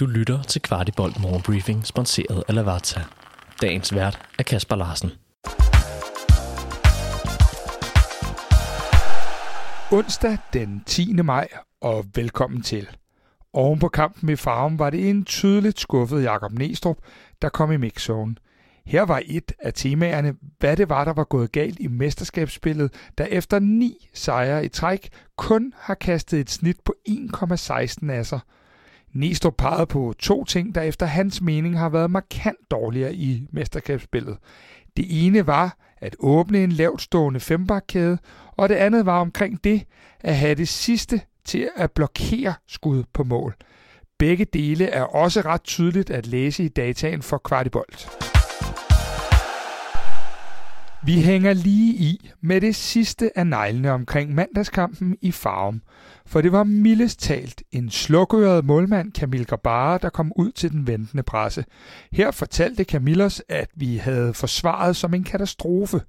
Du lytter til Kvartibolt Morgenbriefing, sponsoreret af Lavazza. Dagens vært er Kasper Larsen. Onsdag den 10. maj, og velkommen til. Oven på kampen i farven var det en tydeligt skuffet Jakob Næstrup, der kom i mixzone. Her var et af temaerne, hvad det var, der var gået galt i mesterskabsspillet, der efter ni sejre i træk kun har kastet et snit på 1,16 af sig – Nistrup pegede på to ting, der efter hans mening har været markant dårligere i mesterskabsspillet. Det ene var at åbne en lavtstående fembakkæde, og det andet var omkring det at have det sidste til at blokere skud på mål. Begge dele er også ret tydeligt at læse i dataen for Kvartibolt. Vi hænger lige i med det sidste af neglene omkring mandagskampen i Farum, for det var mildest talt en slukøret målmand Camille Gabara, der kom ud til den ventende presse. Her fortalte Camille os, at vi havde forsvaret som en katastrofe.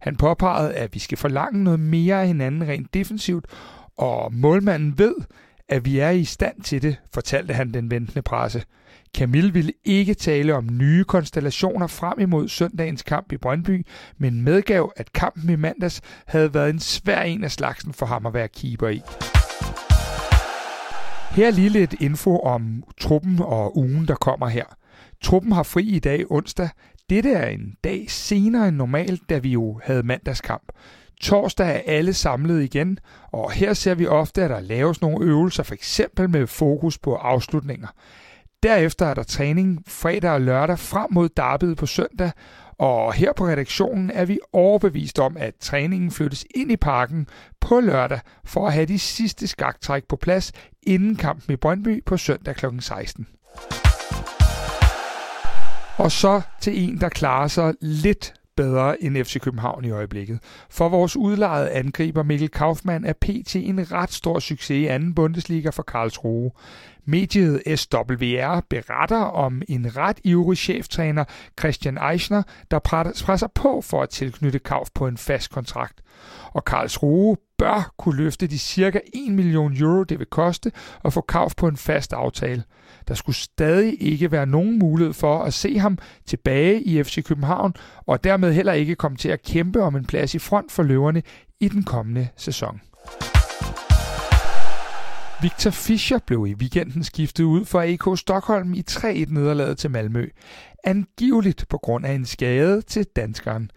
Han påpegede, at vi skal forlange noget mere af hinanden rent defensivt, og målmanden ved, at vi er i stand til det, fortalte han den ventende presse. Camille ville ikke tale om nye konstellationer frem imod søndagens kamp i Brøndby, men medgav, at kampen i mandags havde været en svær en af slagsen for ham at være keeper i. Her er lige lidt info om truppen og ugen, der kommer her. Truppen har fri i dag onsdag. Dette er en dag senere end normalt, da vi jo havde mandagskamp. Torsdag er alle samlet igen, og her ser vi ofte, at der laves nogle øvelser, for eksempel med fokus på afslutninger. Derefter er der træning fredag og lørdag frem mod derbyet på søndag, og her på redaktionen er vi overbevist om, at træningen flyttes ind i parken på lørdag for at have de sidste skaktræk på plads inden kampen i Brøndby på søndag kl. 16. Og så til en, der klarer sig lidt bedre end FC København i øjeblikket. For vores udlejede angriber Mikkel Kaufmann er pt. en ret stor succes i anden Bundesliga for Karlsruhe. Mediet SWR beretter om en ret ivrig cheftræner, Christian Eichner, der presser på for at tilknytte Kauf på en fast kontrakt. Og Karlsruhe bør kunne løfte de cirka 1 million euro, det vil koste at få Kauf på en fast aftale. Der skulle stadig ikke være nogen mulighed for at se ham tilbage i FC København, og dermed heller ikke komme til at kæmpe om en plads i front for løverne i den kommende sæson. Victor Fischer blev i weekenden skiftet ud for AK Stockholm i 3-1-nederlaget til Malmø. Angiveligt på grund af en skade til danskeren.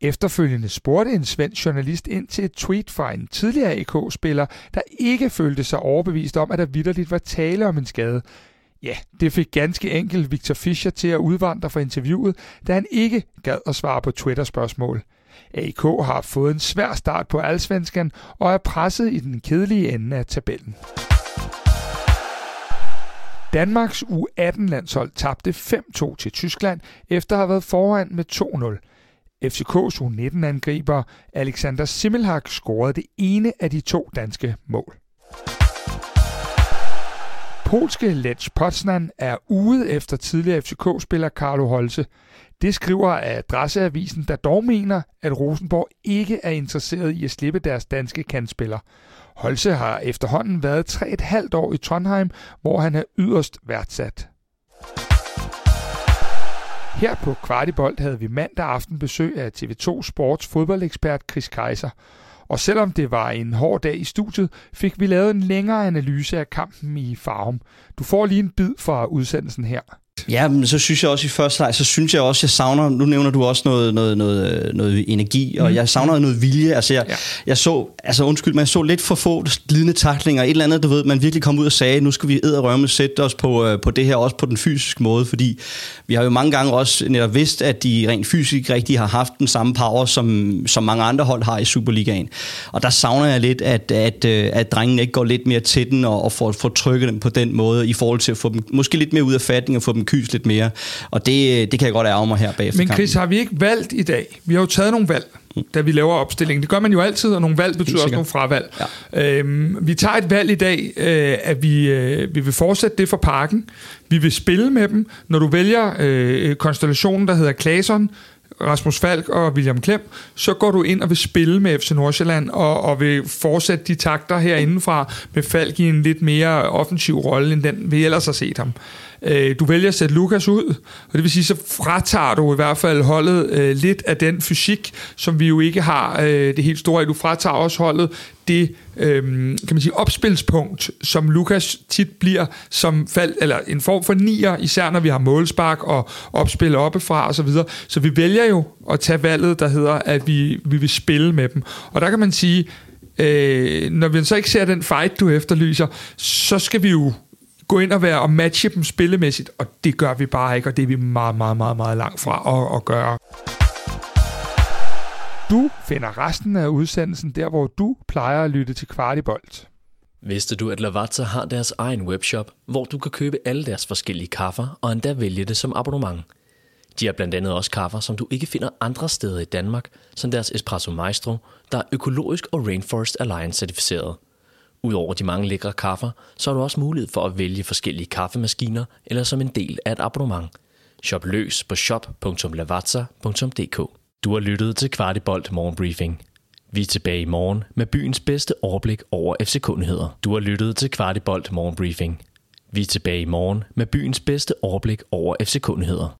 Efterfølgende spurgte en svensk journalist ind til et tweet fra en tidligere AK-spiller, der ikke følte sig overbevist om, at der vidderligt var tale om en skade. Ja, det fik ganske enkelt Victor Fischer til at udvandre fra interviewet, da han ikke gad at svare på Twitter-spørgsmål. AK har fået en svær start på Allsvenskan og er presset i den kedelige ende af tabellen. Danmarks U18-landshold tabte 5-2 til Tyskland efter at have været foran med 2-0. FCK's U19-angriber Alexander Simmelhak scorede det ene af de to danske mål. Polske Lech Poznan er ude efter tidligere FCK-spiller Carlo Holse. Det skriver Adresseavisen, der dog mener, at Rosenborg ikke er interesseret i at slippe deres danske kandspiller. Holse har efterhånden været 3,5 år i Trondheim, hvor han er yderst værdsat. Her på Kvartibolt havde vi mandag aften besøg af TV2 Sports fodboldekspert Chris Kaiser. Og selvom det var en hård dag i studiet, fik vi lavet en længere analyse af kampen i Farum. Du får lige en bid fra udsendelsen her. Ja, men så synes jeg også i første leg, så synes jeg også, jeg savner, nu nævner du også noget, noget, noget, noget energi, og mm. jeg savner noget vilje. Altså jeg, ja. jeg så, altså undskyld, men jeg så lidt for få glidende taklinger, et eller andet, du ved, man virkelig kom ud og sagde, nu skal vi rømme sætte os på, øh, på det her, også på den fysiske måde, fordi vi har jo mange gange også netop vidst, at de rent fysisk rigtig har haft den samme power, som, som mange andre hold har i Superligaen. Og der savner jeg lidt, at, at, øh, at drengene ikke går lidt mere til den, og, og får, får trykket dem på den måde, i forhold til at få dem måske lidt mere ud af fatning, og få dem kys lidt mere. Og det, det kan jeg godt ærge mig her bagefter Men Chris, kampen. har vi ikke valgt i dag? Vi har jo taget nogle valg, mm. da vi laver opstillingen. Det gør man jo altid, og nogle valg betyder også nogle fravalg. Ja. Øhm, vi tager et valg i dag, øh, at vi, øh, vi vil fortsætte det for parken. Vi vil spille med dem. Når du vælger øh, konstellationen, der hedder Klason, Rasmus Falk og William Klem, så går du ind og vil spille med FC Nordsjælland og, og vil fortsætte de takter herindefra med Falk i en lidt mere offensiv rolle, end den vi ellers har set ham. Øh, du vælger at sætte Lukas ud, og det vil sige, så fratager du i hvert fald holdet øh, lidt af den fysik, som vi jo ikke har øh, det helt store Du fratager også holdet det øh, kan man sige, opspilspunkt, som Lukas tit bliver som fald, eller en form for nier, især når vi har målspark og opspil oppefra og så videre. Så vi vælger vælger jo at tage valget, der hedder, at vi, vi vil spille med dem. Og der kan man sige, øh, når vi så ikke ser den fight, du efterlyser, så skal vi jo gå ind og være og matche dem spillemæssigt, og det gør vi bare ikke, og det er vi meget, meget, meget, meget langt fra at, at gøre. Du finder resten af udsendelsen der, hvor du plejer at lytte til Kvartibolt. Vidste du, at Lavazza har deres egen webshop, hvor du kan købe alle deres forskellige kaffer og endda vælge det som abonnement? De har blandt andet også kaffer, som du ikke finder andre steder i Danmark, som deres Espresso Maestro, der er økologisk og Rainforest Alliance certificeret. Udover de mange lækre kaffer, så har du også mulighed for at vælge forskellige kaffemaskiner eller som en del af et abonnement. Shop løs på shop.lavazza.dk Du har lyttet til Kvartibolt Morgenbriefing. Vi er tilbage i morgen med byens bedste overblik over FC-kundigheder. Du har lyttet til Kvartibolt Morgenbriefing. Vi er tilbage i morgen med byens bedste overblik over FC-kundigheder.